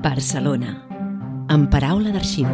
Barcelona, en paraula d'arxiu.